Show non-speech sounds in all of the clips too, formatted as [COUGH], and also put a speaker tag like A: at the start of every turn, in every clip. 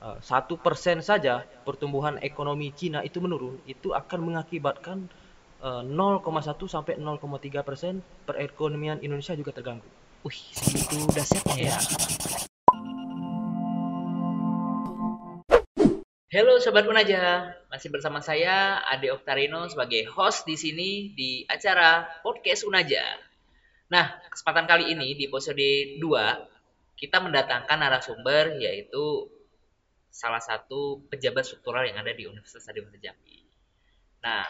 A: eh, satu persen saja pertumbuhan ekonomi Cina itu menurun, itu akan mengakibatkan eh, 0,1 sampai 0,3 persen perekonomian Indonesia juga terganggu.
B: Wih, segitu dahsyatnya ya. Halo Sobat Unaja, masih bersama saya Ade Oktarino sebagai host di sini di acara Podcast Unaja. Nah, kesempatan kali ini di episode 2 kita mendatangkan narasumber yaitu salah satu pejabat struktural yang ada di Universitas Adiwasa Jambi. Nah,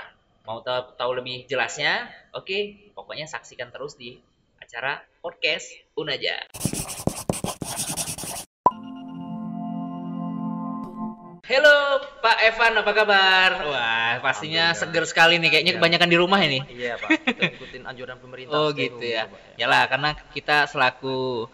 B: mau tahu, tahu lebih jelasnya? Oke, pokoknya saksikan terus di acara Podcast Unaja. Halo Pak Evan, apa kabar? Wah, pastinya seger sekali nih. Kayaknya
A: Iya.
B: kebanyakan di rumah ini.
A: Iya Pak, [LAUGHS] kita ikutin anjuran pemerintah.
B: Oh gitu ya. Yalah, karena kita selaku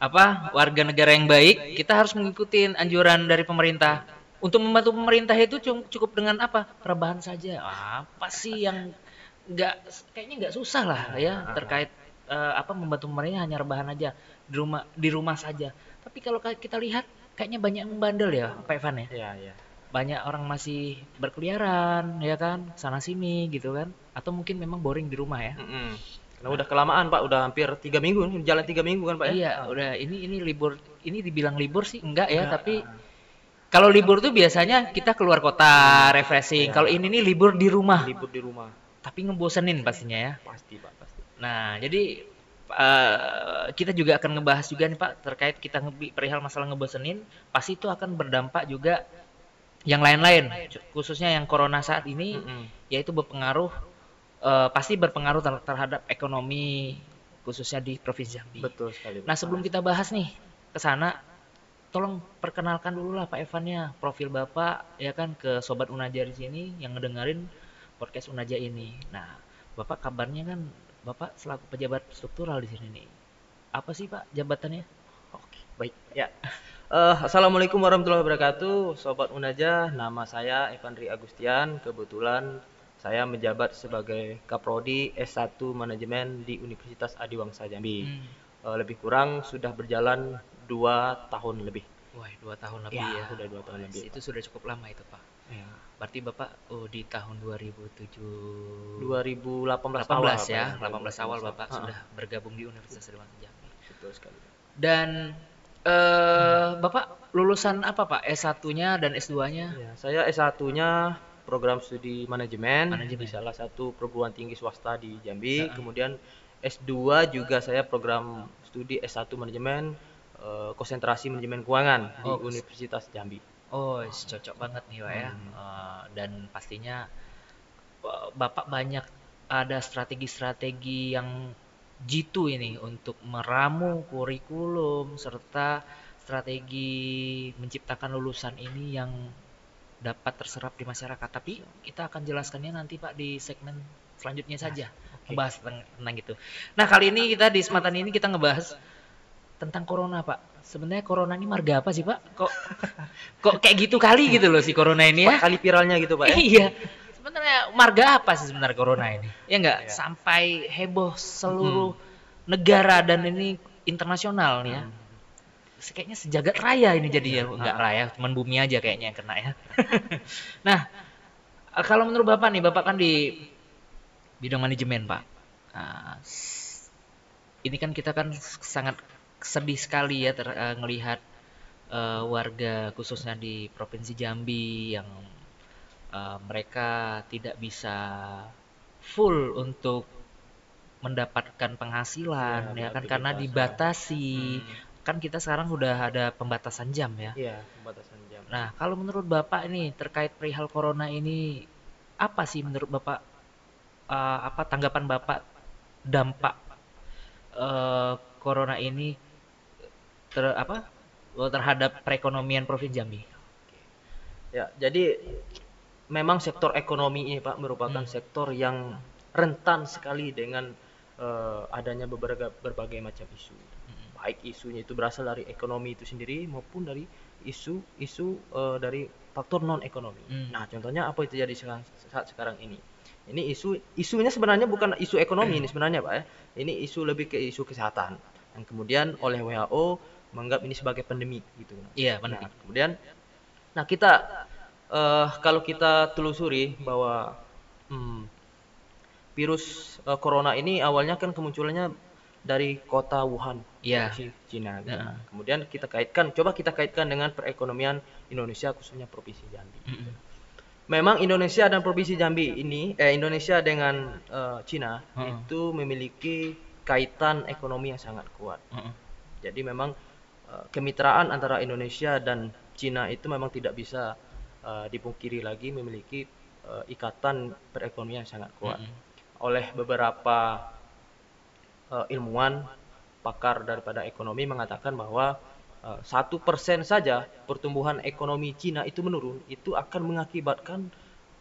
B: apa warga negara yang baik, kita harus mengikuti anjuran dari pemerintah. Untuk membantu pemerintah itu cukup dengan apa? Rebahan saja. Apa sih yang nggak kayaknya nggak susah lah ya terkait eh, apa membantu pemerintah hanya rebahan aja di rumah di rumah saja. Tapi kalau kita lihat kayaknya banyak yang bandel ya, Pak Evan ya
A: Iya, iya.
B: banyak orang masih berkeliaran ya kan sana sini gitu kan atau mungkin memang boring di rumah ya
A: Mm-mm. Karena udah kelamaan Pak, udah hampir tiga minggu, jalan tiga minggu kan Pak ya?
B: iya udah ini ini libur ini dibilang libur sih enggak ya
A: Enggak,
B: tapi
A: ah.
B: kalau libur tuh biasanya kita keluar kota refreshing
A: Iya.
B: kalau ini nih libur di rumah
A: libur di rumah.
B: tapi ngebosenin pastinya ya
A: Pasti Pak, pasti.
B: nah jadi eh, kita juga akan ngebahas juga nih Pak terkait kita perihal masalah ngebosenin pasti itu akan berdampak juga yang lain-lain khususnya yang corona saat ini
A: Mm-mm.
B: yaitu berpengaruh eh, pasti berpengaruh ter- terhadap ekonomi khususnya di provinsi Jambi.
A: Betul sekali.
B: Nah sebelum kita bahas nih ke sana, tolong perkenalkan dulu lah Pak Evannya profil Bapak ya kan ke sobat Unaja di sini yang ngedengerin podcast Unaja ini. Nah Bapak kabarnya kan Bapak selaku pejabat struktural di sini nih. Apa sih Pak jabatannya?
A: Oke, baik. Ya. Eh, Assalamualaikum warahmatullahi wabarakatuh, Sobat Unaja. Nama saya Evandri Agustian. Kebetulan saya menjabat sebagai Kaprodi S1 Manajemen di Universitas Adiwangsa Jambi.
B: Hmm.
A: Eh, lebih kurang sudah berjalan dua tahun lebih.
B: Wah dua tahun lebih
A: Ya,
B: ya.
A: udah dua tahun lebih,
B: Itu sudah cukup lama itu Pak.
A: Ya.
B: Berarti Bapak oh di tahun 2007
A: 2018
B: 18
A: awal,
B: ya,
A: Pak,
B: 18 awal Bapak
A: Ah,
B: sudah bergabung di Universitas Adivanta Jambi.
A: Betul sekali.
B: Dan eh Bapak lulusan apa Pak? S1-nya dan S2-nya?
A: Ya, saya S1-nya program studi manajemen,
B: Manajemen.
A: di salah satu perguruan tinggi swasta di Jambi.
B: Heeh.
A: Kemudian S2 juga saya program studi S1 manajemen eh, konsentrasi manajemen keuangan di
B: Oh, kos-
A: Universitas Jambi.
B: Oh, cocok banget nih Pak ya.
A: Hmm.
B: Eh, dan pastinya eh, Bapak banyak ada strategi-strategi yang jitu ini untuk meramu kurikulum serta strategi menciptakan lulusan ini yang dapat terserap di masyarakat. Tapi kita akan jelaskannya nanti Pak di segmen selanjutnya saja.
A: Oke.
B: Ngebahas tentang, tentang itu. Nah, kali ini kita di kesempatan ini kita ngebahas tentang corona, Pak. Sebenarnya corona ini marga apa sih, Pak? Kok [LAUGHS] kok kayak gitu kali gitu loh si corona ini ya?
A: Kali viralnya gitu, Pak ya. [LAUGHS]
B: Iya. Sebenarnya marga apa sih sebenarnya corona ini? Ya enggak
A: Iya.
B: sampai heboh seluruh negara dan ini internasional nih ya.
A: Hmm.
B: Kayaknya sejagat raya ini jadinya
A: Iya.
B: enggak raya, cuman bumi aja kayaknya yang kena ya. [LAUGHS] nah, eh, kalau menurut Bapak nih, Bapak kan di bidang manajemen, Pak. Nah, ini kan kita kan sangat sedih sekali ya ter, eh, ngelihat eh, warga khususnya di Provinsi Jambi yang eh, mereka tidak bisa full untuk mendapatkan penghasilan
A: Ya,
B: ya, kan karena dibatasi.
A: Hmm.
B: Kan kita sekarang udah ada pembatasan jam ya.
A: Iya, pembatasan jam.
B: Nah, kalau menurut Bapak ini terkait perihal corona ini apa sih menurut Bapak eh, apa tanggapan Bapak dampak eh, corona ini ter apa terhadap perekonomian Provinsi Jambi?
A: Ya, jadi memang sektor ekonomi ini Pak merupakan
B: Hmm.
A: sektor yang rentan sekali dengan eh, adanya beberapa berbagai macam isu.
B: Hmm.
A: Baik isunya itu berasal dari ekonomi itu sendiri maupun dari isu-isu eh, dari faktor non ekonomi.
B: Hmm.
A: Nah, contohnya apa itu jadi sekarang saat sekarang ini? Ini isu isunya sebenarnya bukan isu ekonomi ini sebenarnya Pak ya. Ini isu lebih ke isu kesehatan. Yang kemudian oleh WHO menganggap ini sebagai pandemi gitu.
B: Iya,
A: Nah,
B: benar.
A: kemudian Nah, kita eh, kalau kita telusuri bahwa hmm, virus eh, corona ini awalnya kan kemunculannya dari kota Wuhan,
B: Iya.
A: provinsi Cina. gitu. Nah, kemudian kita kaitkan, coba kita kaitkan dengan perekonomian Indonesia khususnya provinsi Jambi.
B: Mm-mm.
A: Memang Indonesia dan provinsi Jambi ini, eh Indonesia dengan eh, Cina
B: Heeh.
A: itu memiliki kaitan ekonomi yang sangat kuat.
B: Mm-mm.
A: Jadi memang eh, kemitraan antara Indonesia dan Cina itu memang tidak bisa eh, dipungkiri lagi memiliki eh, ikatan perekonomian yang sangat kuat.
B: Mm-mm.
A: Oleh beberapa eh, ilmuwan pakar daripada ekonomi mengatakan bahwa eh, satu persen saja pertumbuhan ekonomi Cina itu menurun, itu akan mengakibatkan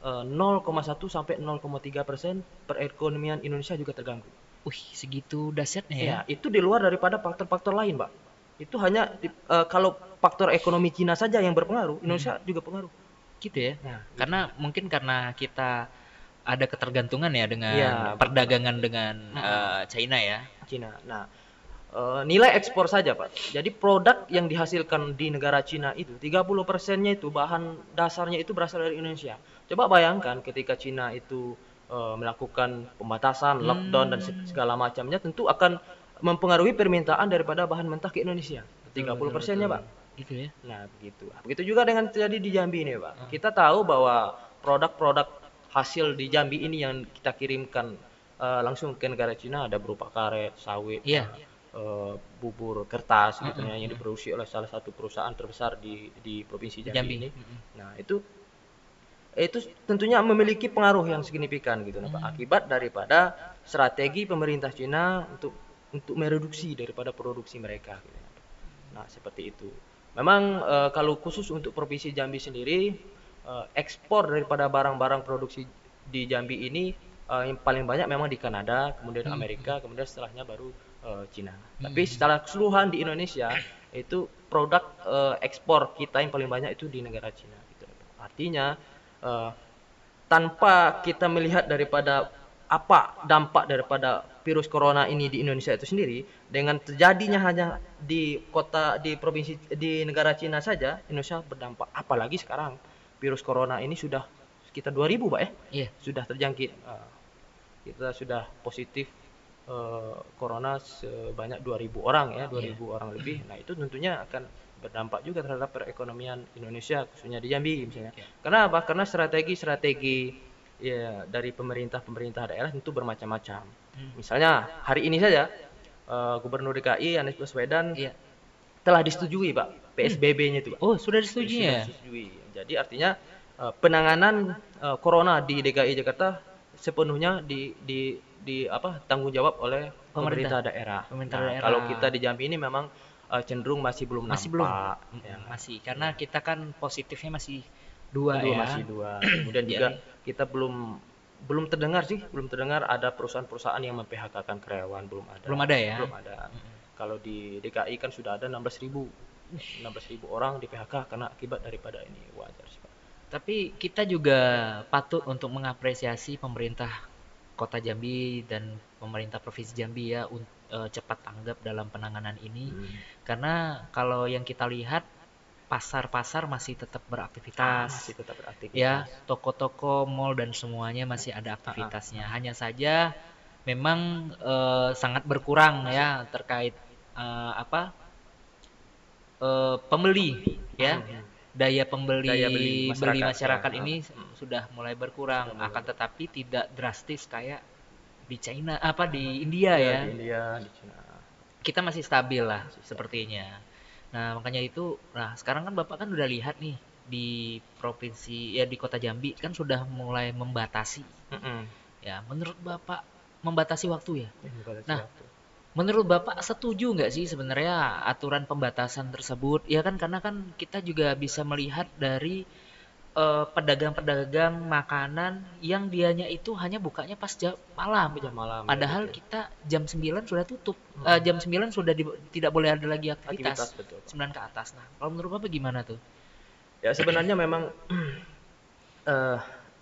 A: eh, 0,1 sampai 0,3 persen perekonomian Indonesia juga terganggu.
B: Wih, segitu dahsyatnya ya.
A: Ya, itu di luar daripada faktor-faktor lain, Pak. Itu hanya di- eh, kalau faktor ekonomi Cina saja yang berpengaruh, Indonesia juga pengaruh.
B: Gitu ya.
A: Nah,
B: Karena mungkin karena kita ada ketergantungan ya dengan
A: Iya,
B: perdagangan dengan
A: Mm-mm.
B: eh, China ya.
A: Cina. Nah, eh, nilai ekspor saja, Pak. Jadi produk yang dihasilkan di negara Cina itu 30 persennya itu bahan dasarnya itu berasal dari Indonesia. Coba bayangkan ketika Cina itu eh, melakukan pembatasan, lockdown dan se- segala macamnya tentu akan mempengaruhi permintaan daripada bahan mentah ke Indonesia. 30 persennya, Pak.
B: Gitu ya.
A: Nah, begitu. Begitu juga dengan terjadi di Jambi ini, Pak.
B: Ah.
A: Kita tahu bahwa produk-produk hasil di Jambi ini yang kita kirimkan eh, langsung ke negara Cina ada berupa karet, sawit,
B: Iya.
A: eh, bubur kertas gitu
B: Mm-mm,
A: ya, yang diproduksi oleh salah satu perusahaan terbesar di di provinsi Jambi,
B: Jambi.
A: ini.
B: Mm-mm.
A: Nah, itu itu tentunya memiliki pengaruh yang signifikan gitu nah, Pak.
B: Hmm.
A: Akibat daripada strategi pemerintah Cina untuk untuk mereduksi daripada produksi mereka gitu ya. Nah, seperti itu. Memang eh, kalau khusus untuk provinsi Jambi sendiri eh, ekspor daripada barang-barang produksi di Jambi ini eh, yang paling banyak memang di Kanada, kemudian
B: Hmm.
A: Amerika, kemudian setelahnya baru eh, Cina.
B: Hmm.
A: Tapi secara keseluruhan di Indonesia itu produk eh, ekspor kita yang paling banyak itu di negara Cina gitu. Artinya eh, tanpa kita melihat daripada apa dampak daripada virus corona ini di Indonesia itu sendiri dengan terjadinya hanya di kota di provinsi di negara Cina saja Indonesia berdampak apalagi sekarang virus corona ini sudah sekitar 2000 Pak ya
B: Iya.
A: sudah terjangkit Eh, kita sudah positif eh, corona sebanyak 2000 orang ya 2000 orang lebih nah itu tentunya akan berdampak juga terhadap perekonomian Indonesia khususnya di Jambi misalnya
B: Oke.
A: karena apa karena strategi-strategi ya dari pemerintah-pemerintah daerah tentu bermacam-macam
B: Hmm.
A: misalnya hari ini saja eh, Gubernur DKI Anies Baswedan
B: Iya.
A: telah disetujui Pak PSBB-nya itu
B: Oh, sudah disetujui
A: sudah
B: ya?
A: disetujui. Jadi artinya eh, penanganan eh, corona di DKI Jakarta sepenuhnya di di di apa tanggung jawab oleh
B: Pemerintah.
A: pemerintah, daerah.
B: Pemerintah
A: Nah,
B: daerah.
A: Kalau kita di Jambi ini memang eh, cenderung masih belum
B: Masih belum.
A: nampak.
B: Mm-mm,
A: ya.
B: Masih karena kita kan positifnya masih dua
A: Dua,
B: ya.
A: masih dua. [CLEARS THROAT] Kemudian juga kita belum belum terdengar sih, belum terdengar ada perusahaan-perusahaan yang memphk-kan karyawan belum ada.
B: Belum ada ya?
A: Belum ada. Kalau di DKI kan sudah ada 16.000 16.000 orang di PHK karena akibat daripada ini wajar sih Pak.
B: Tapi kita juga patut untuk mengapresiasi pemerintah Kota Jambi dan pemerintah Provinsi Jambi ya eh, cepat tanggap dalam penanganan ini. Karena kalau yang kita lihat pasar-pasar masih tetap beraktivitas.
A: masih tetap beraktivitas.
B: ya toko-toko mall dan semuanya masih ada aktivitasnya hanya saja memang eh, sangat berkurang ya terkait eh, apa eh, pembeli ya
A: Hmm.
B: daya pembeli
A: Daya beli
B: beli
A: masyarakat,
B: masyarakat,
A: ya.
B: ini
A: Hmm.
B: sudah mulai berkurang
A: mulai
B: akan tetapi tidak drastis kayak di China apa di India
A: Ya,
B: ya
A: di India, di Cina.
B: kita masih stabil lah
A: Masih stabil.
B: sepertinya. Nah, makanya itu nah sekarang kan Bapak kan udah lihat nih di provinsi ya di Kota Jambi kan sudah mulai membatasi.
A: Mm-mm.
B: Ya, menurut Bapak membatasi waktu ya?
A: Ini bukan
B: Nah,
A: sesuatu.
B: Menurut Bapak setuju nggak sih sebenarnya aturan pembatasan tersebut? Ya kan karena kan kita juga bisa melihat dari eh, pedagang-pedagang makanan yang dianya itu hanya bukanya pas jam malam.
A: jam malam. ya,
B: Padahal
A: betul.
B: kita jam 9 sudah tutup.
A: Hmm.
B: Eh, jam 9 sudah di- tidak boleh ada lagi
A: aktivitas
B: aktivitas.
A: betul.
B: 9 ke atas. Nah, kalau menurut Bapak gimana tuh?
A: Ya sebenarnya memang [CLEARS THROAT] eh,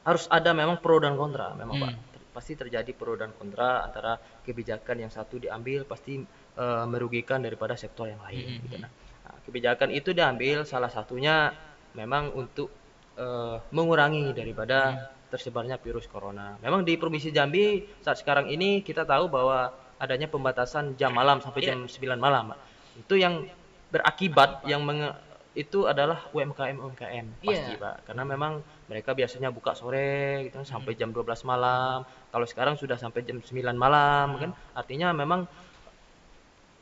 A: harus ada memang pro dan kontra memang
B: Hmm.
A: Pak. Pasti terjadi pro dan kontra antara kebijakan yang satu diambil pasti eh, merugikan daripada sektor yang lain
B: Hmm,
A: gitu. Nah, nah, kebijakan itu diambil salah satunya memang untuk eh, mengurangi daripada tersebarnya virus corona. Memang di Provinsi Jambi saat sekarang ini kita tahu bahwa adanya pembatasan jam malam sampai
B: Iya.
A: jam 9 malam. Itu yang berakibat yang menge- itu adalah UMKM UMKM pasti
B: Iya.
A: Pak. Karena memang mereka biasanya buka sore gitu kan, sampai jam 12 malam. Kalau sekarang sudah sampai jam 9 malam kan. Artinya memang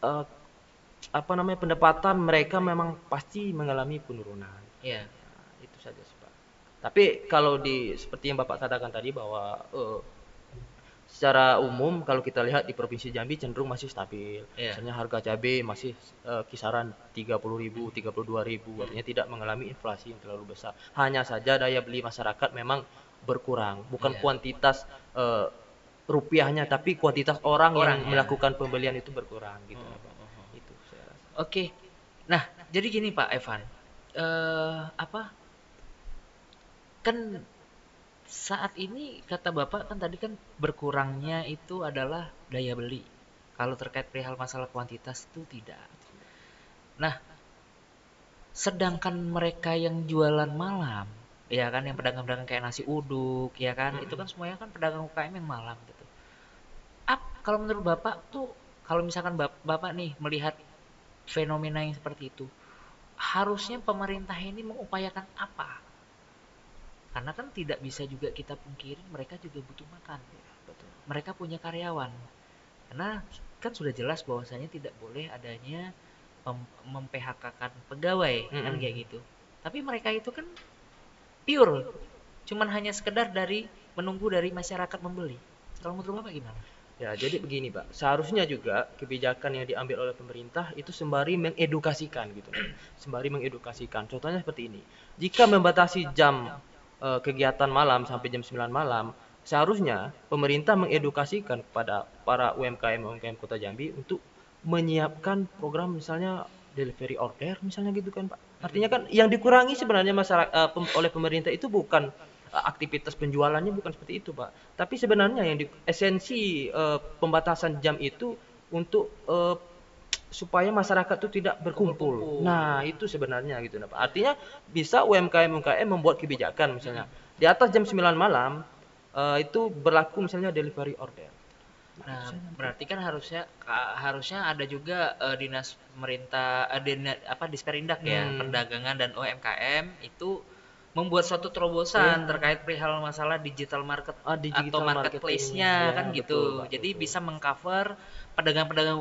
A: eh, apa namanya pendapatan mereka memang pasti mengalami penurunan.
B: Iya.
A: Nah, itu saja sih Pak. Tapi kalau di seperti yang Bapak katakan tadi bahwa eh, secara umum kalau kita lihat di Provinsi Jambi cenderung masih stabil.
B: Iya.
A: Misalnya harga cabai masih eh, kisaran 30.000, 32.000, artinya tidak mengalami inflasi yang terlalu besar. Hanya saja daya beli masyarakat memang berkurang, bukan
B: Iya.
A: kuantitas eh, rupiahnya tapi kuantitas orang, yang
B: Orangnya.
A: melakukan pembelian itu berkurang gitu
B: Oh,
A: Pak.
B: oh, oh.
A: Itu saya rasa.
B: Oke. Nah, jadi gini Pak Evan. Eh apa? Kan saat ini kata Bapak kan tadi kan berkurangnya itu adalah daya beli. Kalau terkait perihal masalah kuantitas itu tidak. Nah, sedangkan mereka yang jualan malam, ya kan yang pedagang-pedagang kayak nasi uduk, ya kan, itu kan semuanya kan pedagang UKM yang malam gitu. Ap, kalau menurut Bapak tuh kalau misalkan Bap- Bapak nih melihat fenomena yang seperti itu, harusnya pemerintah ini mengupayakan apa? Karena kan tidak bisa juga kita pungkiri mereka juga butuh makan.
A: Betul.
B: Mereka punya karyawan. Karena kan sudah jelas bahwasanya tidak boleh adanya mem- mem-PHK-kan pegawai kan
A: Mm-mm.
B: kayak gitu. Tapi mereka itu kan pure, cuman hanya sekedar dari menunggu dari masyarakat membeli. Kalau menurut Bapak gimana?
A: Ya, jadi begini, Pak. Seharusnya juga kebijakan yang diambil oleh pemerintah itu sembari mengedukasikan gitu. Sembari mengedukasikan. Contohnya seperti ini. Jika membatasi jam eh, kegiatan malam sampai jam 9 malam, seharusnya pemerintah mengedukasikan kepada para UMKM UMKM Kota Jambi untuk menyiapkan program misalnya delivery order misalnya gitu kan, Pak. Artinya kan yang dikurangi sebenarnya masyarakat eh, pem- oleh pemerintah itu bukan eh, aktivitas penjualannya bukan seperti itu, Pak. Tapi sebenarnya yang di, esensi eh, pembatasan jam itu untuk eh, supaya masyarakat itu tidak berkumpul.
B: Berkumpul.
A: Nah, itu sebenarnya gitu nah, Pak. Artinya bisa UMKM UMKM membuat kebijakan misalnya di atas jam 9 malam eh, itu berlaku misalnya delivery order.
B: Nah, berarti kan harusnya harusnya ada juga eh, dinas pemerintah eh, dina- apa Disperindak ya,
A: Hmm.
B: perdagangan dan UMKM itu membuat suatu terobosan
A: Iya.
B: terkait perihal masalah digital market
A: Ah, di
B: atau
A: digital
B: marketplace-nya
A: marketing.
B: kan gitu.
A: betul, Pak,
B: Jadi
A: betul.
B: bisa mengcover pedagang-pedagang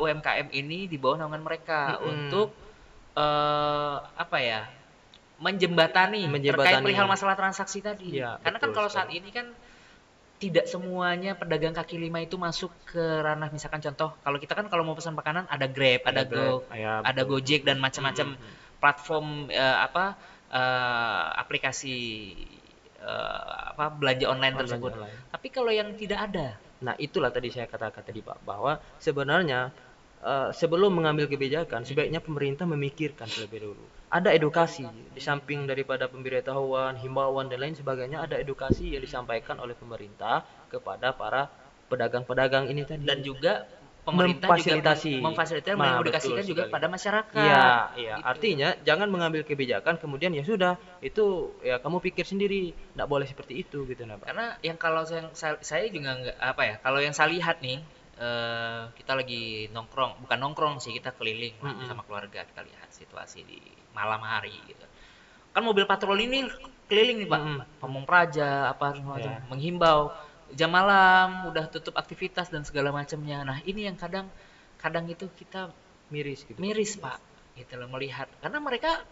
B: UMKM ini di bawah naungan mereka
A: Mm-mm.
B: untuk eh apa ya? menjembatani, terkait
A: Menjembatani.
B: perihal masalah transaksi tadi.
A: Iya,
B: Karena kan
A: betul
B: kalau saat ini kan tidak semuanya pedagang kaki lima itu masuk ke ranah misalkan contoh kalau kita kan kalau mau pesan makanan ada Grab, ada, Go,
A: Grab, ya,
B: ada
A: betul.
B: Gojek dan macam-macam platform eh, apa eh, aplikasi eh, apa belanja online
A: Belanja
B: tersebut.
A: online.
B: Tapi kalau yang tidak ada,
A: Nah, itulah tadi saya katakan tadi Pak bahwa sebenarnya eh, sebelum mengambil kebijakan sebaiknya pemerintah memikirkan terlebih dahulu. Ada edukasi di samping daripada pemberitahuan, himbauan dan lain sebagainya ada edukasi yang disampaikan oleh pemerintah kepada para pedagang-pedagang ini tadi.
B: dan juga pemerintah
A: Memfasilitasi.
B: juga mem- memfasilitasi
A: Nah,
B: mengedukasikan juga
A: sekali.
B: pada masyarakat.
A: Iya, iya.
B: Gitu.
A: Artinya jangan mengambil kebijakan kemudian ya sudah itu ya kamu pikir sendiri, tidak boleh seperti itu gitu nah Pak.
B: Karena yang kalau saya, saya- juga nggak apa ya, kalau yang saya lihat nih, eh, kita lagi nongkrong, bukan nongkrong sih, kita keliling lah
A: Mm-mm.
B: sama keluarga, kita lihat situasi di malam hari gitu. Kan mobil patroli ini keliling nih pak,
A: Mm-mm.
B: ngomong praja, apa semacam,
A: Ya.
B: menghimbau jam malam, udah tutup aktivitas dan segala macamnya. Nah ini yang kadang, kadang itu kita
A: Miris gitu.
B: miris pak, gitu loh melihat, karena mereka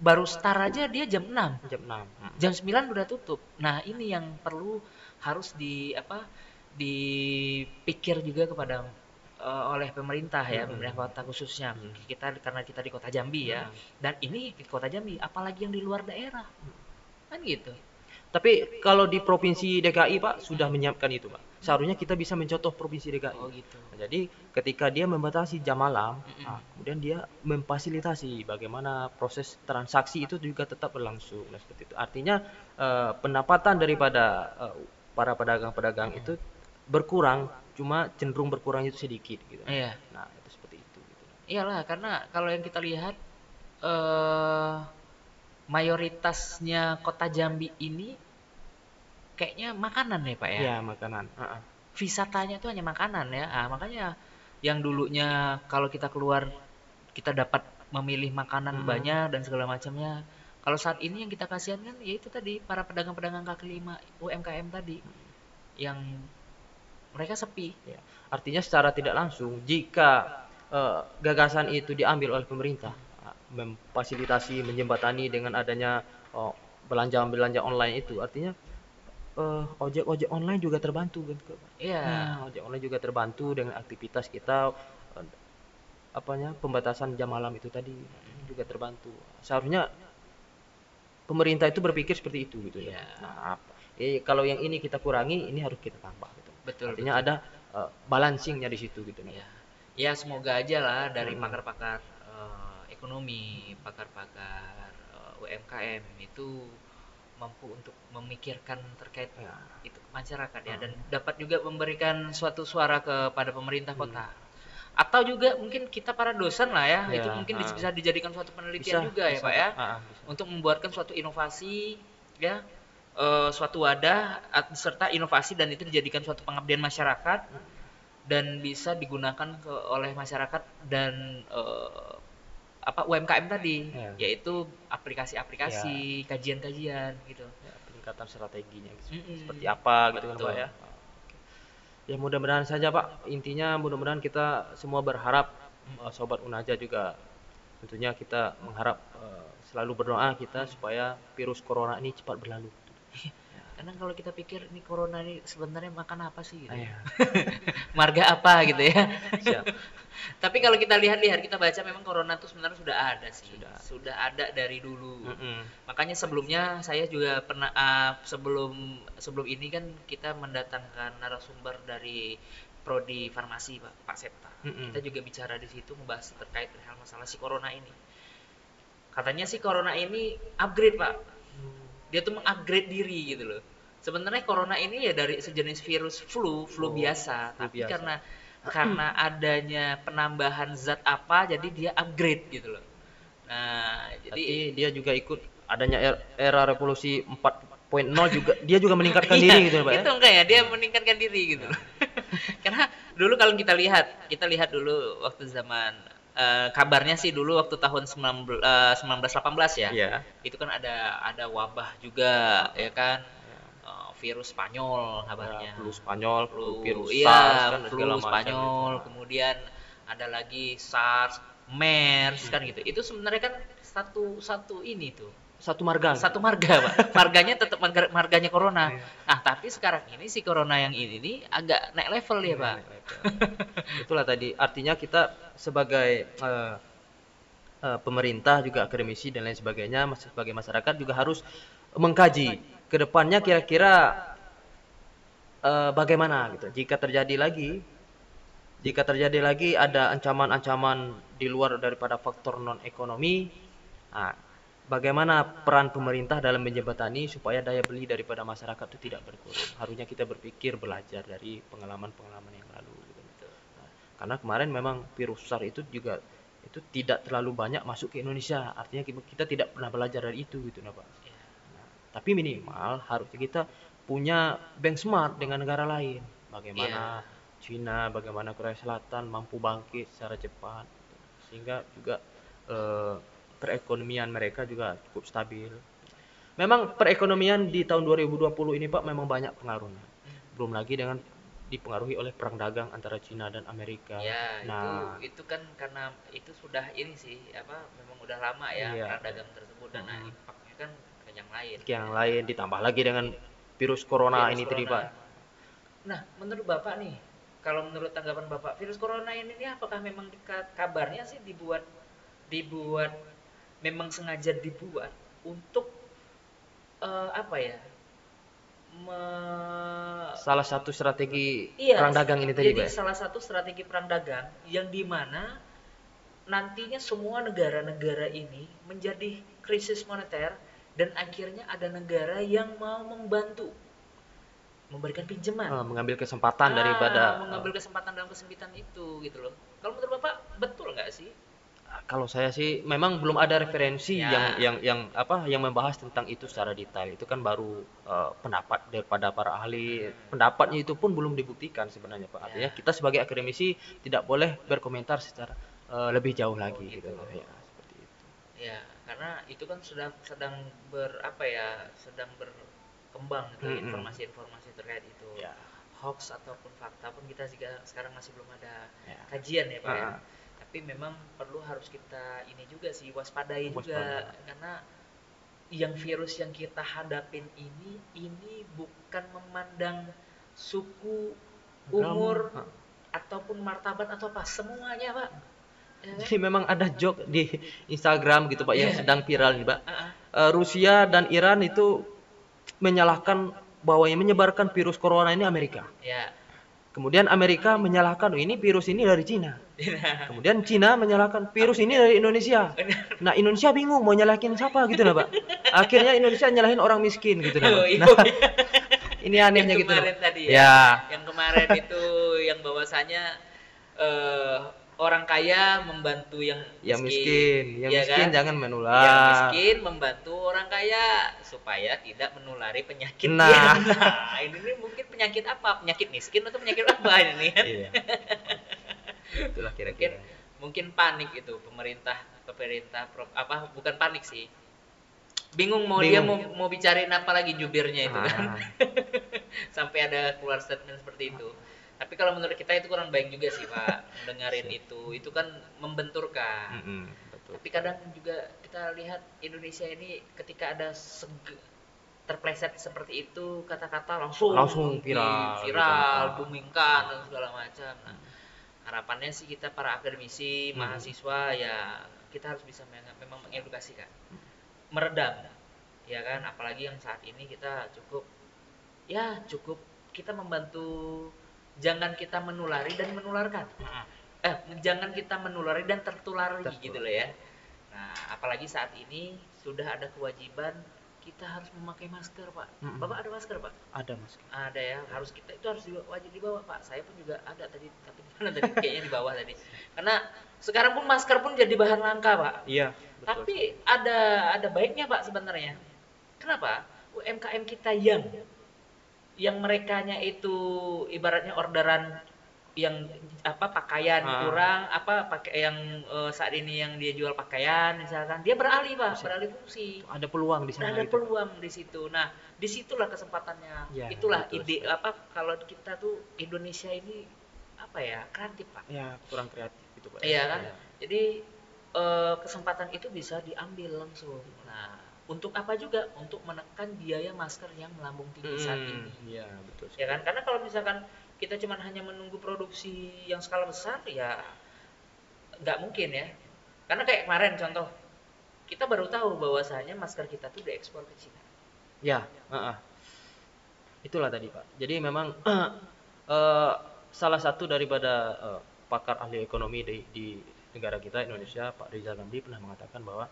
B: baru start aja dia jam 6
A: Jam 6.
B: jam 9 udah tutup. Nah, ini yang perlu harus di apa dipikir juga kepada eh, oleh pemerintah ya,
A: Hmm.
B: pemerintah kota khususnya.
A: Hmm.
B: Kita karena kita di Kota Jambi ya. Dan ini di Kota Jambi, apalagi yang di luar daerah. Kan gitu.
A: Tapi kalau di provinsi DKI Pak sudah menyiapkan itu Pak. Seharusnya kita bisa mencontoh provinsi DKI.
B: Oh gitu.
A: Nah, Jadi ketika dia membatasi jam malam, nah, kemudian dia memfasilitasi bagaimana proses transaksi itu juga tetap berlangsung. Nah, seperti itu. Artinya eh, pendapatan daripada eh, para pedagang-pedagang itu berkurang, cuma cenderung berkurang itu sedikit gitu.
B: Iya.
A: Nah, itu seperti itu gitu.
B: Iyalah, karena kalau yang kita lihat eh mayoritasnya kota Jambi ini kayaknya makanan ya Pak ya.
A: Iya, makanan. Heeh.
B: Wisatanya tuh hanya makanan ya. Ah, makanya yang dulunya kalau kita keluar kita dapat memilih makanan
A: Mm-mm.
B: banyak dan segala macamnya. Kalau saat ini yang kita kasihan kan ya itu tadi para pedagang-pedagang kaki lima UMKM tadi yang mereka sepi.
A: Ya. Artinya secara tidak langsung jika eh, gagasan itu diambil oleh pemerintah ah, memfasilitasi menjembatani dengan adanya oh, belanja-belanja online itu artinya eh, ojek-ojek online juga terbantu gitu.
B: Iya.
A: Nah, ojek online juga terbantu dengan aktivitas kita eh, apanya pembatasan jam malam itu tadi juga terbantu. Seharusnya pemerintah itu berpikir seperti itu gitu ya. Nah, eh, kalau yang ini kita kurangi, ini harus kita tambah gitu.
B: Betul.
A: Artinya ada eh, balancingnya di situ gitu.
B: Ya, ya semoga aja lah dari
A: Hmm.
B: pakar-pakar eh, ekonomi, pakar-pakar eh, UMKM itu mampu untuk memikirkan terkait
A: Ya.
B: itu masyarakat ya
A: Hmm.
B: dan dapat juga memberikan suatu suara kepada pemerintah
A: Hmm.
B: kota. Atau juga mungkin kita para dosen lah ya,
A: Ya,
B: itu mungkin
A: ah.
B: bisa dijadikan suatu penelitian juga ya
A: bisa,
B: Pak ya
A: Ah, ah, bisa.
B: untuk membuatkan suatu inovasi ya eh, suatu wadah serta inovasi dan itu dijadikan suatu pengabdian masyarakat dan bisa digunakan ke, oleh masyarakat dan eh, apa UMKM tadi
A: Ya.
B: yaitu aplikasi-aplikasi kajian-kajian gitu
A: Ya, peningkatan strateginya gitu.
B: Mm-mm.
A: seperti apa gitu kan
B: Betul.
A: Pak ya. Ya mudah-mudahan saja Pak. Intinya mudah-mudahan kita semua berharap eh, sobat Unaja juga tentunya kita mengharap eh, selalu berdoa kita supaya virus corona ini cepat berlalu. [LAUGHS]
B: karena kalau kita pikir ini corona ini sebenarnya makan apa sih gitu.
A: Iya. [LAUGHS]
B: marga apa gitu ya
A: Siap.
B: tapi kalau kita lihat-lihat kita baca memang corona itu sebenarnya sudah ada sih
A: Sudah.
B: sudah ada dari dulu
A: Mm-mm.
B: Makanya sebelumnya saya juga pernah ah, sebelum sebelum ini kan kita mendatangkan narasumber dari prodi farmasi Pak Pak Septa.
A: Mm-mm.
B: Kita juga bicara di situ membahas terkait hal masalah si corona ini. Katanya si corona ini upgrade Pak. Dia tuh mengupgrade diri gitu loh. Sebenarnya corona ini ya dari sejenis virus flu, flu
A: Oh,
B: biasa,
A: flu
B: tapi
A: biasa.
B: karena karena [CLEARS THROAT] adanya penambahan zat apa jadi dia upgrade gitu loh. Nah, jadi
A: Tapi dia juga ikut adanya er- era revolusi 4.0 juga dia juga meningkatkan [LAUGHS]
B: Iya,
A: diri gitu Pak ya.
B: Itu enggak ya, dia meningkatkan diri gitu loh. [LAUGHS] Karena dulu kalau kita lihat, kita lihat dulu waktu zaman eh, kabarnya sih dulu waktu tahun 19 eh, 1918 ya.
A: Iya.
B: Itu kan ada ada wabah juga ya kan. Virus Spanyol kabarnya.
A: Ya, flu Spanyol, flu
B: Flu-
A: virus
B: iya,
A: SARS kan
B: flu Spanyol,
A: itu.
B: kemudian ada lagi SARS, MERS kan gitu. Itu sebenarnya kan satu satu ini tuh
A: Satu marga.
B: satu marga pak [LAUGHS] marganya tetap marga, marganya corona
A: Iya.
B: nah tapi sekarang ini si corona yang ini nih agak naik level ya pak
A: Itulah tadi artinya kita sebagai eh, eh, pemerintah juga akademisi dan lain sebagainya sebagai masyarakat juga harus mengkaji ke depannya kira-kira eh, bagaimana gitu. Jika terjadi lagi jika terjadi lagi ada ancaman-ancaman di luar daripada faktor non ekonomi, nah, bagaimana peran pemerintah dalam menjembatani supaya daya beli daripada masyarakat itu tidak berkurang. Harusnya kita berpikir belajar dari pengalaman-pengalaman yang lalu. Gitu. Nah, karena kemarin memang virus SARS itu juga itu tidak terlalu banyak masuk ke Indonesia. Artinya kita kita tidak pernah belajar dari itu gitu, nah, Pak. Tapi minimal harusnya kita punya benchmark dengan negara lain. Bagaimana Cina, bagaimana Korea Selatan mampu bangkit secara cepat, sehingga juga eh, perekonomian mereka juga cukup stabil. Memang perekonomian di tahun 2020 ini Pak memang banyak pengaruhnya. Belum lagi dengan dipengaruhi oleh perang dagang antara Cina dan Amerika.
B: ya
A: nah,
B: itu itu kan karena itu sudah ini sih apa memang udah lama ya
A: Iya.
B: perang dagang tersebut dan nah, impactnya kan lain
A: yang lain ditambah lagi dengan virus corona
B: Virus
A: ini tadi
B: corona.
A: Pak.
B: Nah, menurut Bapak nih, kalau menurut tanggapan Bapak, virus corona ini nih apakah memang kabarnya sih dibuat dibuat memang sengaja dibuat untuk eh, apa ya? Me-
A: Salah satu strategi
B: Iya,
A: perang dagang ini tadi
B: jadi
A: Pak.
B: salah satu strategi perang dagang yang di mana nantinya semua negara-negara ini menjadi krisis moneter dan akhirnya ada negara yang mau membantu memberikan pinjaman
A: Eh, mengambil kesempatan
B: Ah,
A: daripada
B: mengambil kesempatan dalam kesempitan itu gitu loh. Kalau menurut bapak betul nggak sih?
A: kalau saya sih memang belum ada referensi
B: Ya.
A: yang yang yang apa yang membahas tentang itu secara detail. Itu kan baru eh, pendapat daripada para ahli. Pendapatnya itu pun belum dibuktikan sebenarnya Pak. Artinya
B: Ya.
A: kita sebagai akademisi tidak boleh berkomentar secara eh, lebih jauh lagi
B: gitu.
A: gitu loh. Ya, seperti itu.
B: Ya, karena itu kan sedang sedang ber apa ya, sedang berkembang gitu
A: Mm-mm.
B: informasi-informasi terkait itu.
A: Ya.
B: Hoax ataupun fakta pun kita juga sekarang masih belum ada
A: Ya.
B: kajian ya Pak ya.
A: Ah,
B: Tapi memang perlu harus kita ini juga sih waspadai juga
A: Waspada.
B: karena yang virus yang kita hadapin ini ini bukan memandang suku, umur
A: Ah.
B: ataupun martabat atau apa semuanya Pak. Ya kan?
A: Jadi memang ada joke di Instagram gitu Pak yang
B: Iya.
A: sedang viral nih Pak. Eh, Rusia dan Iran itu menyalahkan bahwa yang menyebarkan virus corona ini Amerika.
B: Ya.
A: Kemudian Amerika menyalahkan "Oh, ini virus ini dari Cina. Kemudian Cina menyalahkan virus ini dari Indonesia. Nah Indonesia bingung mau nyalahin siapa gitu nah Pak. Akhirnya Indonesia nyalahin orang miskin gitu nah.
B: Oh,
A: Pak.
B: iya.
A: Nah, ini anehnya
B: Yang
A: gitu.
B: kemarin tadi ya.
A: Ya.
B: Yang kemarin itu yang bahwasanya eh, orang kaya membantu yang
A: Yang miskin, yang
B: Iya
A: miskin
B: kan?
A: jangan menular.
B: Yang miskin membantu orang kaya supaya tidak menulari penyakit.
A: Nah. [LAUGHS]
B: nah, ini nih mungkin penyakit apa? Penyakit miskin atau penyakit apa [LAUGHS] ini kan?
A: Iya. Itulah
B: Mungkin
A: kira-kira.
B: mungkin panik itu pemerintah pemerintah apa bukan panik sih. Bingung mau dia mau,
A: Bingung.
B: mau bicarain apa lagi jubirnya itu kan.
A: Ah. [LAUGHS]
B: sampai ada keluar statement seperti itu. Tapi kalau menurut kita itu kurang baik juga sih Pak, [LAUGHS] mendengarin itu. Itu kan membenturkan.
A: Mm-mm, betul.
B: Tapi kadang juga kita lihat Indonesia ini ketika ada terpleset seperti itu kata-kata langsung
A: Langsung viral,
B: viral,
A: gitu.
B: boomingkan dan segala macam. Nah, harapannya sih kita para akademisi,
A: Hmm.
B: mahasiswa ya kita harus bisa memang mengedukasikan, meredam, ya kan. Apalagi yang saat ini kita cukup, ya cukup kita membantu, jangan kita menulari dan menularkan. Eh, jangan kita menulari dan tertulari
A: Tertular.
B: gitu loh ya. Nah, apalagi saat ini sudah ada kewajiban kita harus memakai masker, Pak.
A: Mm-mm.
B: Bapak ada masker, Pak?
A: Ada mas.
B: Ada ya, harus kita itu harus dibawa, wajib dibawa, Pak. Saya pun juga ada tadi, tapi di [LAUGHS] mana tadi kayaknya di bawah tadi. Karena sekarang pun masker pun jadi bahan langka, Pak.
A: Iya. betul.
B: Tapi ada ada baiknya, Pak sebenarnya. Kenapa? UMKM kita yang yang merekanya itu ibaratnya orderan yang apa pakaian
A: Ah.
B: kurang apa pakai yang eh, saat ini yang dia jual pakaian misalkan dia beralih pak beralih fungsi
A: ada peluang di sana
B: ada
A: gitu.
B: peluang di situ. Nah, di situlah kesempatannya.
A: Ya,
B: Itulah
A: betul
B: ide apa kalau kita tuh Indonesia ini apa ya kreatif pak.
A: Ya kurang kreatif gitu pak.
B: Iya kan. Jadi eh, kesempatan itu bisa diambil langsung. Nah, untuk apa juga? Untuk menekan biaya masker yang melambung tinggi saat
A: Hmm,
B: ini.
A: Iya betul.
B: Ya kan? Karena kalau misalkan kita cuma hanya menunggu produksi yang skala besar, ya nggak mungkin ya. Karena kayak kemarin contoh, kita baru tahu bahwasanya masker kita tuh diekspor ke Cina.
A: Ya, heeh. itulah tadi Pak. Jadi memang [CLEARS THROAT] eh, salah satu daripada eh, pakar ahli ekonomi di, di negara kita Indonesia, Pak Rizal Ramli pernah mengatakan bahwa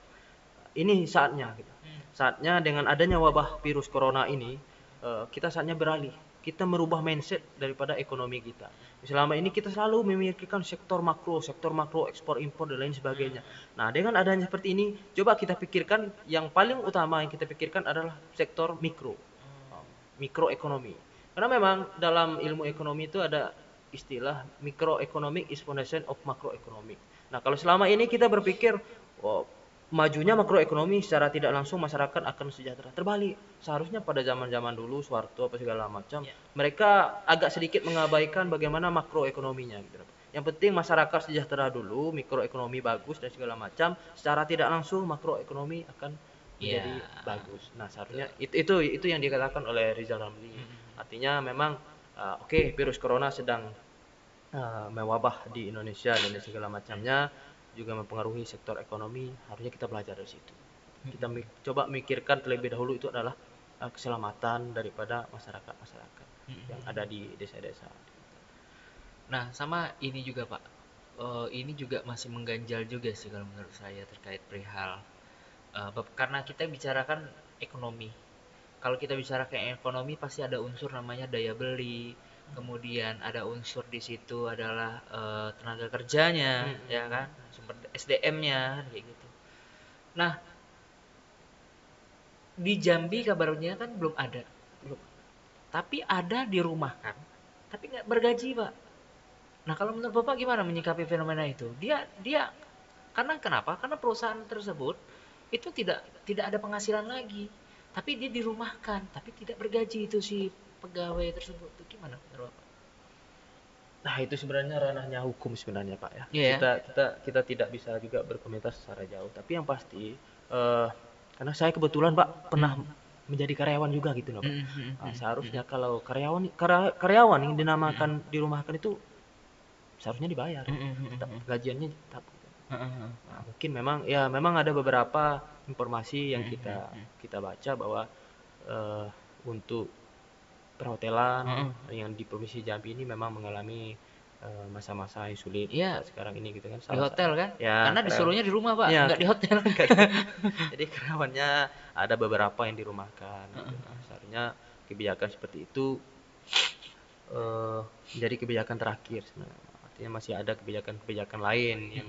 A: ini saatnya, gitu. saatnya dengan adanya wabah virus corona ini eh, kita saatnya beralih. Kita merubah mindset daripada ekonomi kita. Selama ini kita selalu memikirkan sektor makro, sektor makro, ekspor impor dan lain sebagainya. Nah, dengan adanya seperti ini, coba kita pikirkan yang paling utama yang kita pikirkan adalah sektor mikro, mikroekonomi. Karena memang dalam ilmu ekonomi itu ada istilah microeconomic exponential of macroeconomic. Nah, kalau selama ini kita berpikir oh, majunya makroekonomi secara tidak langsung masyarakat akan sejahtera. Terbalik, seharusnya pada zaman-zaman dulu Soeharto apa segala macam,
B: Ya.
A: mereka agak sedikit mengabaikan bagaimana makroekonominya gitu. Yang penting masyarakat sejahtera dulu, mikroekonomi bagus dan segala macam, secara tidak langsung makroekonomi akan menjadi
B: Ya.
A: bagus. Nah, seharusnya itu itu itu yang dikatakan oleh Rizal Ramli.
B: Hmm.
A: Artinya memang uh, oke virus corona sedang uh, mewabah di Indonesia dan segala macamnya juga mempengaruhi sektor ekonomi. Harusnya kita belajar dari situ. Kita mi- coba mikirkan terlebih dahulu itu adalah uh, keselamatan daripada masyarakat-masyarakat yang ada di desa-desa.
B: Nah, sama ini juga Pak. Eh, ini juga masih mengganjal juga sih kalau menurut saya terkait perihal bab- karena kita bicarakan ekonomi. Kalau kita bicara kayak ekonomi pasti ada unsur namanya daya beli, kemudian ada unsur di situ adalah eh, tenaga kerjanya,
A: Hmm.
B: ya kan, sumber SDM-nya kayak gitu. Nah, di Jambi kabarnya kan belum ada,
A: Belum.
B: tapi ada di rumah kan, tapi nggak bergaji pak. Nah kalau menurut bapak gimana menyikapi fenomena itu? Dia dia karena kenapa? Karena perusahaan tersebut itu tidak tidak ada penghasilan lagi, tapi dia dirumahkan, tapi tidak bergaji itu si pegawai tersebut. Itu gimana menurut bapak?
A: Nah, itu sebenarnya ranahnya hukum sebenarnya, Pak ya.
B: Iya.
A: Kita kita kita tidak bisa juga berkomentar secara jauh, tapi yang pasti eh karena saya kebetulan, Pak, pernah menjadi karyawan juga gitu loh, Pak.
B: Mm-hmm.
A: Nah, seharusnya kalau karyawan karya- karyawan yang dinamakan dirumahkan itu seharusnya dibayar. Tetap gajiannya tetap. Nah, mungkin memang ya memang ada beberapa informasi yang kita kita baca bahwa eh, untuk perhotelan yang di provinsi Jambi ini memang mengalami eh, masa-masa yang sulit
B: Iya.
A: saat sekarang ini gitu kan.
B: Di hotel kan?
A: Ya,
B: Karena
A: karyawan.
B: disuruhnya di rumah pak,
A: Iya.
B: nggak di hotel. [LAUGHS] [LAUGHS]
A: Jadi karyawannya ada beberapa yang dirumahkan. gitu. Seharusnya kebijakan seperti itu eh, menjadi kebijakan terakhir sebenarnya. Artinya masih ada kebijakan-kebijakan lain yang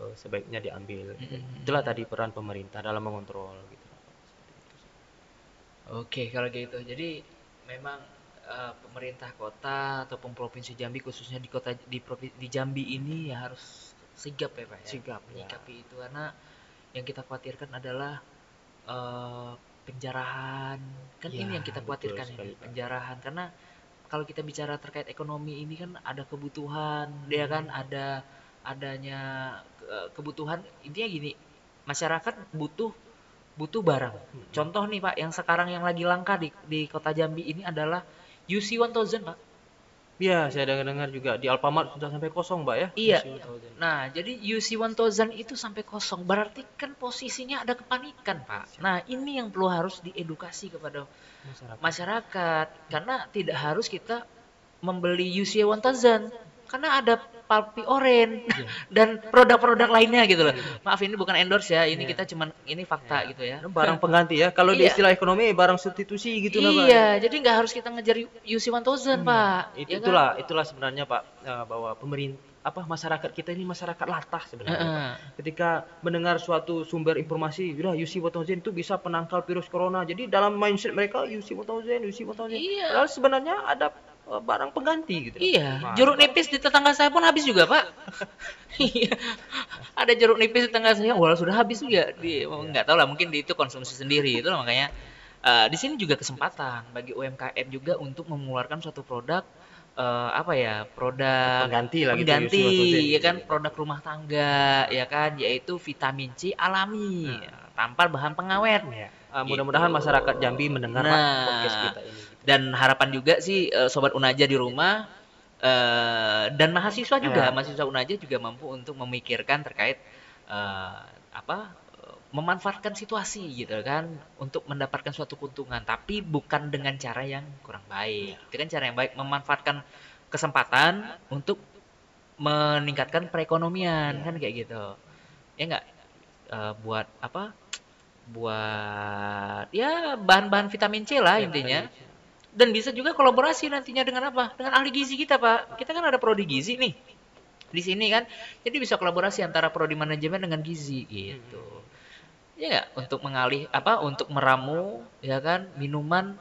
A: eh, sebaiknya diambil. gitu. Itulah tadi peran pemerintah dalam mengontrol gitu.
B: Oke, kalau gitu. Jadi memang eh, pemerintah kota ataupun provinsi Jambi khususnya di kota di provinsi di Jambi ini ya harus sigap ya Pak ya.
A: Sigap, ya.
B: menyikapi itu karena yang kita khawatirkan adalah eh, penjarahan. Kan
A: Ya,
B: ini yang kita khawatirkan
A: sekali,
B: ini,
A: Pak.
B: penjarahan karena kalau kita bicara terkait ekonomi ini kan ada kebutuhan, dia kan
A: Hmm.
B: ada adanya eh, kebutuhan intinya gini, masyarakat butuh butuh barang. Contoh nih Pak, yang sekarang yang lagi langka di di kota Jambi ini adalah UC 1000 Pak.
A: Iya, saya dengar-dengar juga di Alfamart sudah sampai kosong, Mbak ya.
B: Iya.
A: Masih 1000.
B: Nah, jadi UC 1000 itu sampai kosong, berarti kan posisinya ada kepanikan Pak. Nah, ini yang perlu harus diedukasi kepada
A: Masyarakat.
B: masyarakat karena tidak harus kita membeli UC 1000 karena ada Palpi Orange
A: Iya. [LAUGHS]
B: dan produk-produk lainnya gitu loh. Maaf ini bukan endorse ya, ini kita cuman ini fakta gitu ya.
A: barang pengganti ya. Kalau di
B: Iya.
A: istilah ekonomi barang substitusi gitu Pak.
B: Iya, jadi nggak harus kita ngejar UC 1000 Pak.
A: Itu,
B: Ya kan?
A: itulah itulah sebenarnya Pak eh, bahwa pemerintah apa masyarakat kita ini masyarakat latah sebenarnya. Pak.
B: Heeh.
A: Ketika mendengar suatu sumber informasi, udah UC 1000 itu bisa penangkal virus corona. Jadi dalam mindset mereka UC 1000, UC 1000.
B: Iya.
A: Padahal sebenarnya ada barang pengganti gitu.
B: Iya,
A: Nah,
B: jeruk nipis di tetangga saya pun habis juga, Pak. [LAUGHS] Iya. Ada jeruk nipis di tetangga saya, wah sudah habis juga. Di nggak tahu lah, mungkin di itu konsumsi sendiri itu makanya eh, di sini juga kesempatan bagi UMKM juga untuk mengeluarkan suatu produk eh, apa ya produk
A: Pengganti lah gitu,
B: pengganti
A: UC 1000
B: ya kan
A: gitu.
B: produk rumah tangga ya kan yaitu vitamin C alami tanpa bahan pengawet
A: Ya. Eh, mudah-mudahan
B: Gitu.
A: masyarakat Jambi mendengar Pak,
B: Nah.
A: podcast kita ini.
B: Dan harapan juga sih eh, sobat Unaja di rumah eh, dan mahasiswa juga.
A: Ya.
B: mahasiswa Unaja juga mampu untuk memikirkan terkait eh, apa memanfaatkan situasi gitu kan untuk mendapatkan suatu keuntungan. Tapi bukan dengan cara yang kurang baik. Itu kan cara yang baik memanfaatkan kesempatan untuk meningkatkan perekonomian kan kayak gitu. Ya enggak buat apa? Buat ya bahan-bahan vitamin C lah intinya dan bisa juga kolaborasi nantinya dengan apa? Dengan ahli gizi kita, Pak. Kita kan ada prodi gizi nih. Di sini kan. Jadi bisa kolaborasi antara prodi manajemen dengan gizi gitu. Ya nggak? Untuk mengalih apa? Untuk meramu ya kan minuman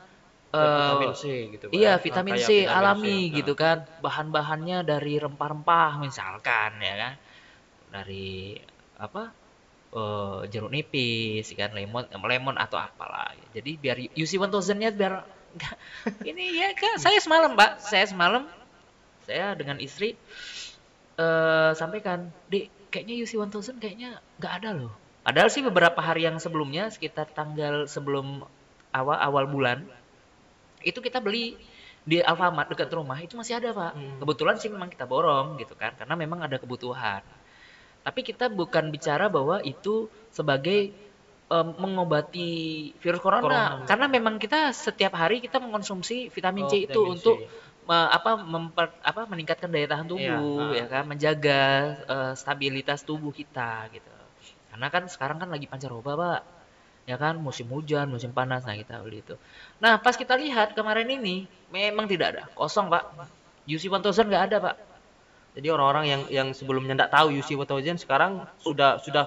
B: eh,
A: vitamin C gitu Pak,
B: Iya,
A: ya.
B: vitamin C
A: vitamin
B: alami
A: Nah,
B: gitu kan. Bahan-bahannya dari rempah-rempah misalkan ya kan. Dari apa? eh, jeruk nipis kan lemon lemon atau apalah. Jadi biar UC 1000-nya biar nggak- ini ya Kak, saya semalam, Pak. Saya semalam saya dengan istri eh sampaikan, "Dek, kayaknya UC 1000 kayaknya nggak ada loh." Padahal sih beberapa hari yang sebelumnya sekitar tanggal sebelum awal awal bulan itu kita beli di Alfamart dekat rumah itu masih ada pak
A: Hmm.
B: kebetulan sih memang kita borong gitu kan karena memang ada kebutuhan tapi kita bukan bicara bahwa itu sebagai em, mengobati virus corona,
A: Corona.
B: karena memang kita setiap hari kita mengkonsumsi vitamin
A: Oh,
B: C itu
A: vitamin C.
B: untuk me- apa memper, apa meningkatkan daya tahan tubuh
A: Iya,
B: ya kan? Menjaga eh, stabilitas tubuh kita gitu. Karena kan sekarang kan lagi pancaroba pak. Ya kan? Musim hujan musim panas nah kita beli itu. Nah pas kita lihat kemarin ini memang tidak ada. Kosong pak. UC 1000 nggak ada pak.
A: Jadi orang-orang yang yang sebelumnya nggak tahu UC 1000 sekarang sudah sudah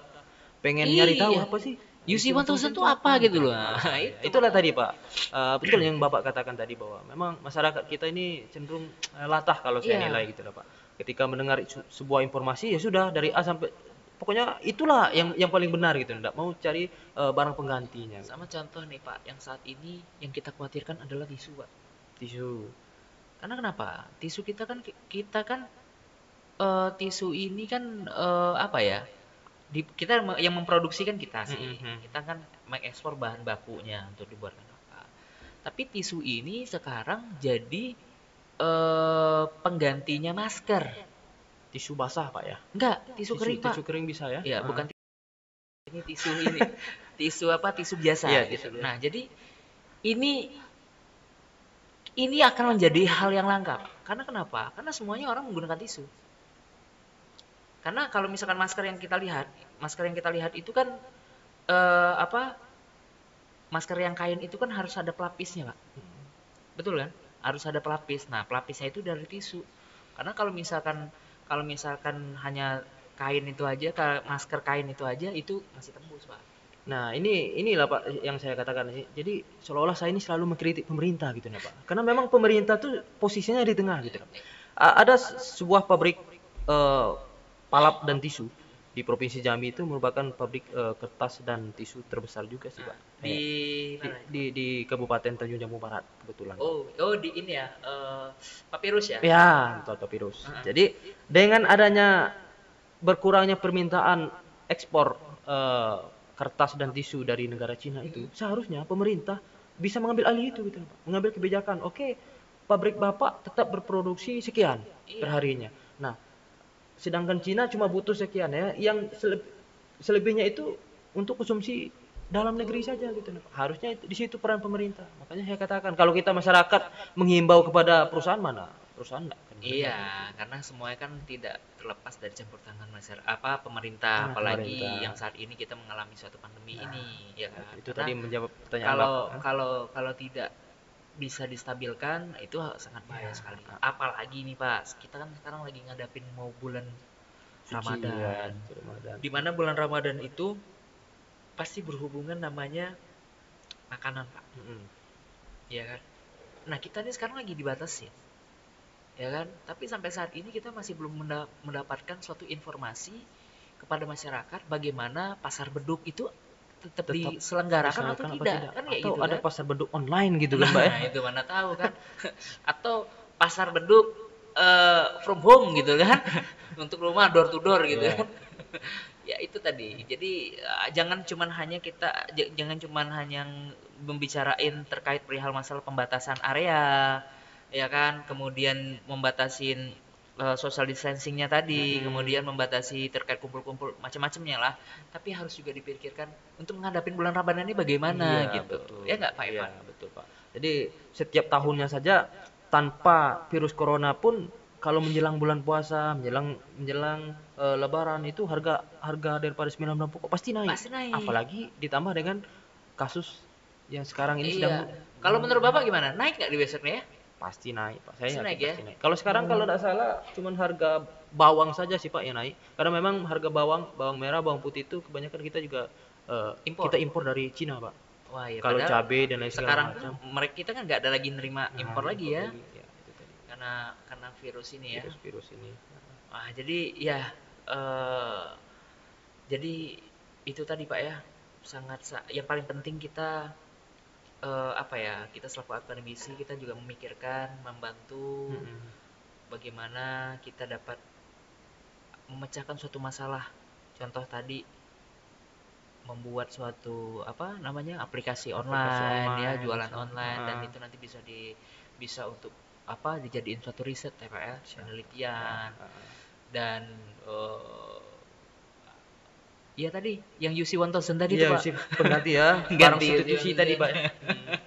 A: pengen nyari tahu
B: Iya.
A: apa sih
B: UC 1000 itu apa gitu loh. [LAUGHS] Nah, itu
A: itulah tadi pak. Eh, betul yang bapak katakan tadi bahwa memang masyarakat kita ini cenderung eh, latah kalau saya
B: Iya.
A: nilai gitu lah pak. Ketika mendengar sebuah informasi ya sudah dari A sampai pokoknya itulah yang yang paling benar gitu. Nggak mau cari eh, barang penggantinya.
B: Sama contoh nih pak yang saat ini yang kita khawatirkan adalah tisu pak.
A: Tisu.
B: Karena kenapa? Tisu kita kan kita kan eh, tisu ini kan eh, apa ya di, kita yang memproduksi kan kita sih.
A: Mhm.
B: kita kan mengekspor bahan bakunya untuk dibuatkan apa tapi tisu ini sekarang jadi eh, penggantinya masker.
A: Tisu basah pak ya?
B: Enggak tisu, kering pak.
A: tisu kering bisa ya?
B: Ya
A: Ah.
B: bukan tisu ini tisu ini. [LAUGHS] Tisu apa tisu biasa
A: Iya,
B: gitu.
A: tisu biasa.
B: nah jadi ini ini akan menjadi hal yang langka karena kenapa? Karena semuanya orang menggunakan tisu karena kalau misalkan masker yang kita lihat masker yang kita lihat itu kan eh, apa masker yang kain itu kan harus ada pelapisnya pak betul kan harus ada pelapis nah pelapisnya itu dari tisu karena kalau misalkan kalau misalkan hanya kain itu aja masker kain itu aja itu masih tembus pak
A: Nah, ini inilah Pak yang saya katakan sih. Jadi seolah-olah saya ini selalu mengkritik pemerintah gitu nah, Pak. Karena memang pemerintah tuh posisinya di tengah gitu. Ada se- sebuah pabrik eh, palap dan tisu di Provinsi Jambi itu merupakan pabrik eh, kertas dan tisu terbesar juga sih, Pak.
B: di
A: Di, di, di Kabupaten Tanjung Jabung Barat kebetulan.
B: oh oh di ini ya eh, papirus ya
A: Ya, betul papirus.
B: Ah.
A: Jadi dengan adanya berkurangnya permintaan ekspor eh, kertas dan tisu dari negara Cina itu, seharusnya pemerintah bisa mengambil alih itu gitu, Pak. Mengambil kebijakan. Oke, pabrik Bapak tetap berproduksi sekian
B: Iya.
A: perharinya. Nah, sedangkan Cina cuma butuh sekian ya, yang seleb- selebihnya itu untuk konsumsi dalam negeri saja gitu. Harusnya di situ peran pemerintah. Makanya saya katakan kalau kita masyarakat menghimbau kepada perusahaan mana? Perusahaan enggak mendengar.
B: Iya, karena semuanya kan tidak terlepas dari campur tangan masyarakat apa pemerintah,
A: Ah,
B: apalagi
A: pemerintah.
B: yang saat ini kita mengalami suatu pandemi ini, ya kan?
A: itu
B: Karena
A: tadi menjawab pertanyaan
B: kalau
A: Bapak.
B: kalau kalau tidak bisa distabilkan itu sangat bahaya
A: Iya.
B: sekali. Apalagi nih Pak, kita kan sekarang lagi ngadapin mau bulan
A: Suci,
B: Ramadan.
A: ya, Ramadan.
B: Di mana bulan Ramadan itu pasti berhubungan namanya makanan Pak,
A: Mm-mm.
B: ya kan? Nah kita nih sekarang lagi dibatasi, ya kan? Tapi sampai saat ini kita masih belum menda- mendapatkan suatu informasi kepada masyarakat bagaimana pasar beduk itu tetap,
A: Tetap
B: diselenggarakan atau
A: apa
B: tidak, kan kayak
A: Atau
B: gitu
A: ada
B: kan?
A: pasar beduk online gitu kan, [LAUGHS] Mbak ya?
B: Nah, itu mana tahu kan. [LAUGHS] Atau pasar beduk eh, from home gitu kan. [LAUGHS] Untuk rumah door to door gitu kan. ya itu tadi. Jadi eh, jangan cuman hanya kita jangan cuman hanya membicarain terkait perihal masalah pembatasan area ya kan, kemudian membatasin eh, social distancingnya tadi,
A: Hmm.
B: kemudian membatasi terkait kumpul-kumpul macam-macamnya lah. Tapi harus juga dipikirkan untuk menghadapi bulan Ramadan ini bagaimana
A: Iya,
B: gitu.
A: betul.
B: Ya nggak Pak
A: Iya, betul, Pak. Jadi setiap tahunnya saja tanpa virus corona pun kalau menjelang bulan puasa, menjelang menjelang eh, lebaran itu harga harga daripada sembilan bulan pokok pasti naik.
B: Pasti naik.
A: Apalagi ditambah dengan kasus yang sekarang ini
B: Iya.
A: sedang
B: Kalau menurut Bapak gimana? Naik nggak di besoknya ya?
A: Pasti naik pak saya
B: Pasti
A: yakin
B: naik ya?
A: pasti naik. kalau sekarang kalau tidak salah cuman harga bawang saja sih pak yang naik karena memang harga bawang bawang merah bawang putih itu kebanyakan kita juga eh,
B: Impor.
A: kita impor dari Cina pak
B: Wah ya.
A: kalau cabai dan lain
B: sekarang
A: macam
B: mereka kita kan nggak ada lagi nerima
A: Nah,
B: impor lagi ya,
A: Ya, itu tadi.
B: karena karena virus ini ya.
A: virus-virus ini
B: Wah jadi ya eh jadi itu tadi Pak ya sangat sa- yang paling penting kita eh, apa ya kita selaku akademisi kita juga memikirkan membantu
A: Mm-mm.
B: bagaimana kita dapat memecahkan suatu masalah. Contoh tadi membuat suatu apa namanya aplikasi online, ya
A: online,
B: jualan
A: bisa.
B: online dan
A: Ah.
B: itu nanti bisa di bisa untuk apa dijadiin suatu riset ya ya, penelitian
A: Ah,
B: dan eh ya tadi yang UC 1000 tadi
A: Iya,
B: tuh Pak. [LAUGHS]
A: pengganti ya. [LAUGHS]
B: Ganti,
A: Barang substitusi
B: 1000.
A: tadi, Pak. Hmm,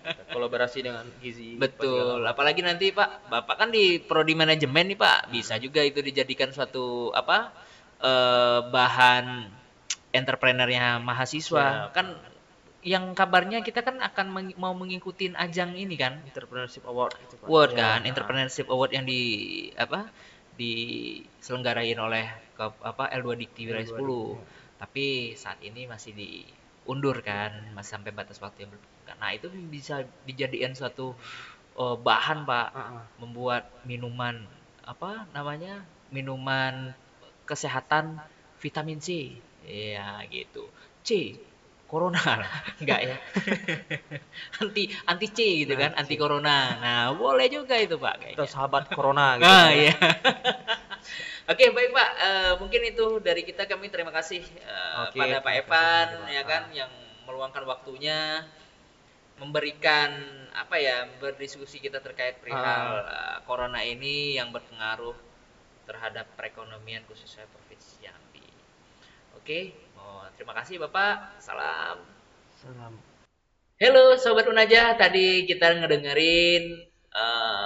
A: [LAUGHS] kolaborasi dengan Gizi.
B: Betul. Apalagi nanti Pak, Bapak kan di prodi manajemen nih Pak, bisa juga itu dijadikan suatu apa eh, bahan entrepreneurnya mahasiswa.
A: Siap.
B: Kan yang kabarnya kita kan akan meng- mau mengikuti ajang ini kan
A: Entrepreneurship Award itu Pak.
B: Award
A: Iya.
B: kan entrepreneurship award yang di apa diselenggarain oleh ke, apa L2 Dikti Wilayah
A: L2
B: 10
A: Dikti,
B: tapi saat ini masih diundur kan masih sampai batas waktu yang belum nah itu bisa dijadikan suatu eh, bahan pak
A: Ah, ah.
B: membuat minuman apa namanya minuman kesehatan vitamin C ya gitu C corona [LAUGHS] enggak ya [LAUGHS] anti anti C gitu kan
A: Nah,
B: anti
A: C.
B: corona nah boleh juga itu pak kayaknya
A: Atau sahabat Corona gitu.
B: Ah
A: Pak, ya.
B: iya. [LAUGHS] Oke baik Pak, Eh, mungkin itu dari kita kami terima kasih eh,
A: Oke,
B: pada Pak Evan ya kan yang meluangkan waktunya memberikan apa ya berdiskusi kita terkait perihal eh, corona ini yang berpengaruh terhadap perekonomian khususnya provinsi Jambi. Oke, mau terima kasih Bapak. Salam.
A: Salam.
B: Halo Sobat Unaja, tadi kita ngedengerin eh,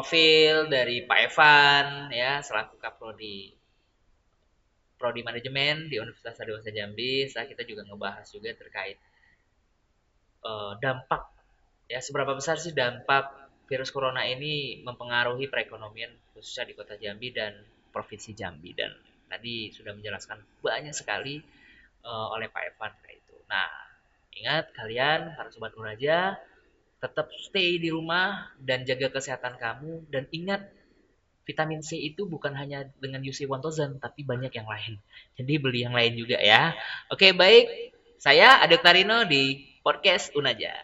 B: profil dari Pak Evan ya selaku Kaprodi Prodi Manajemen di Universitas Dewasa Jambi. Setelah kita juga ngebahas juga terkait eh, dampak ya seberapa besar sih dampak virus corona ini mempengaruhi perekonomian khususnya di Kota Jambi dan Provinsi Jambi dan tadi sudah menjelaskan banyak sekali eh, oleh Pak Evan itu. Nah, Ingat kalian para sobat Unaja tetap stay di rumah dan jaga kesehatan kamu dan ingat vitamin C itu bukan hanya dengan UC 1000 tapi banyak yang lain. Jadi beli yang lain juga ya. Oke, baik. Saya Adek Tarino di podcast Unaja.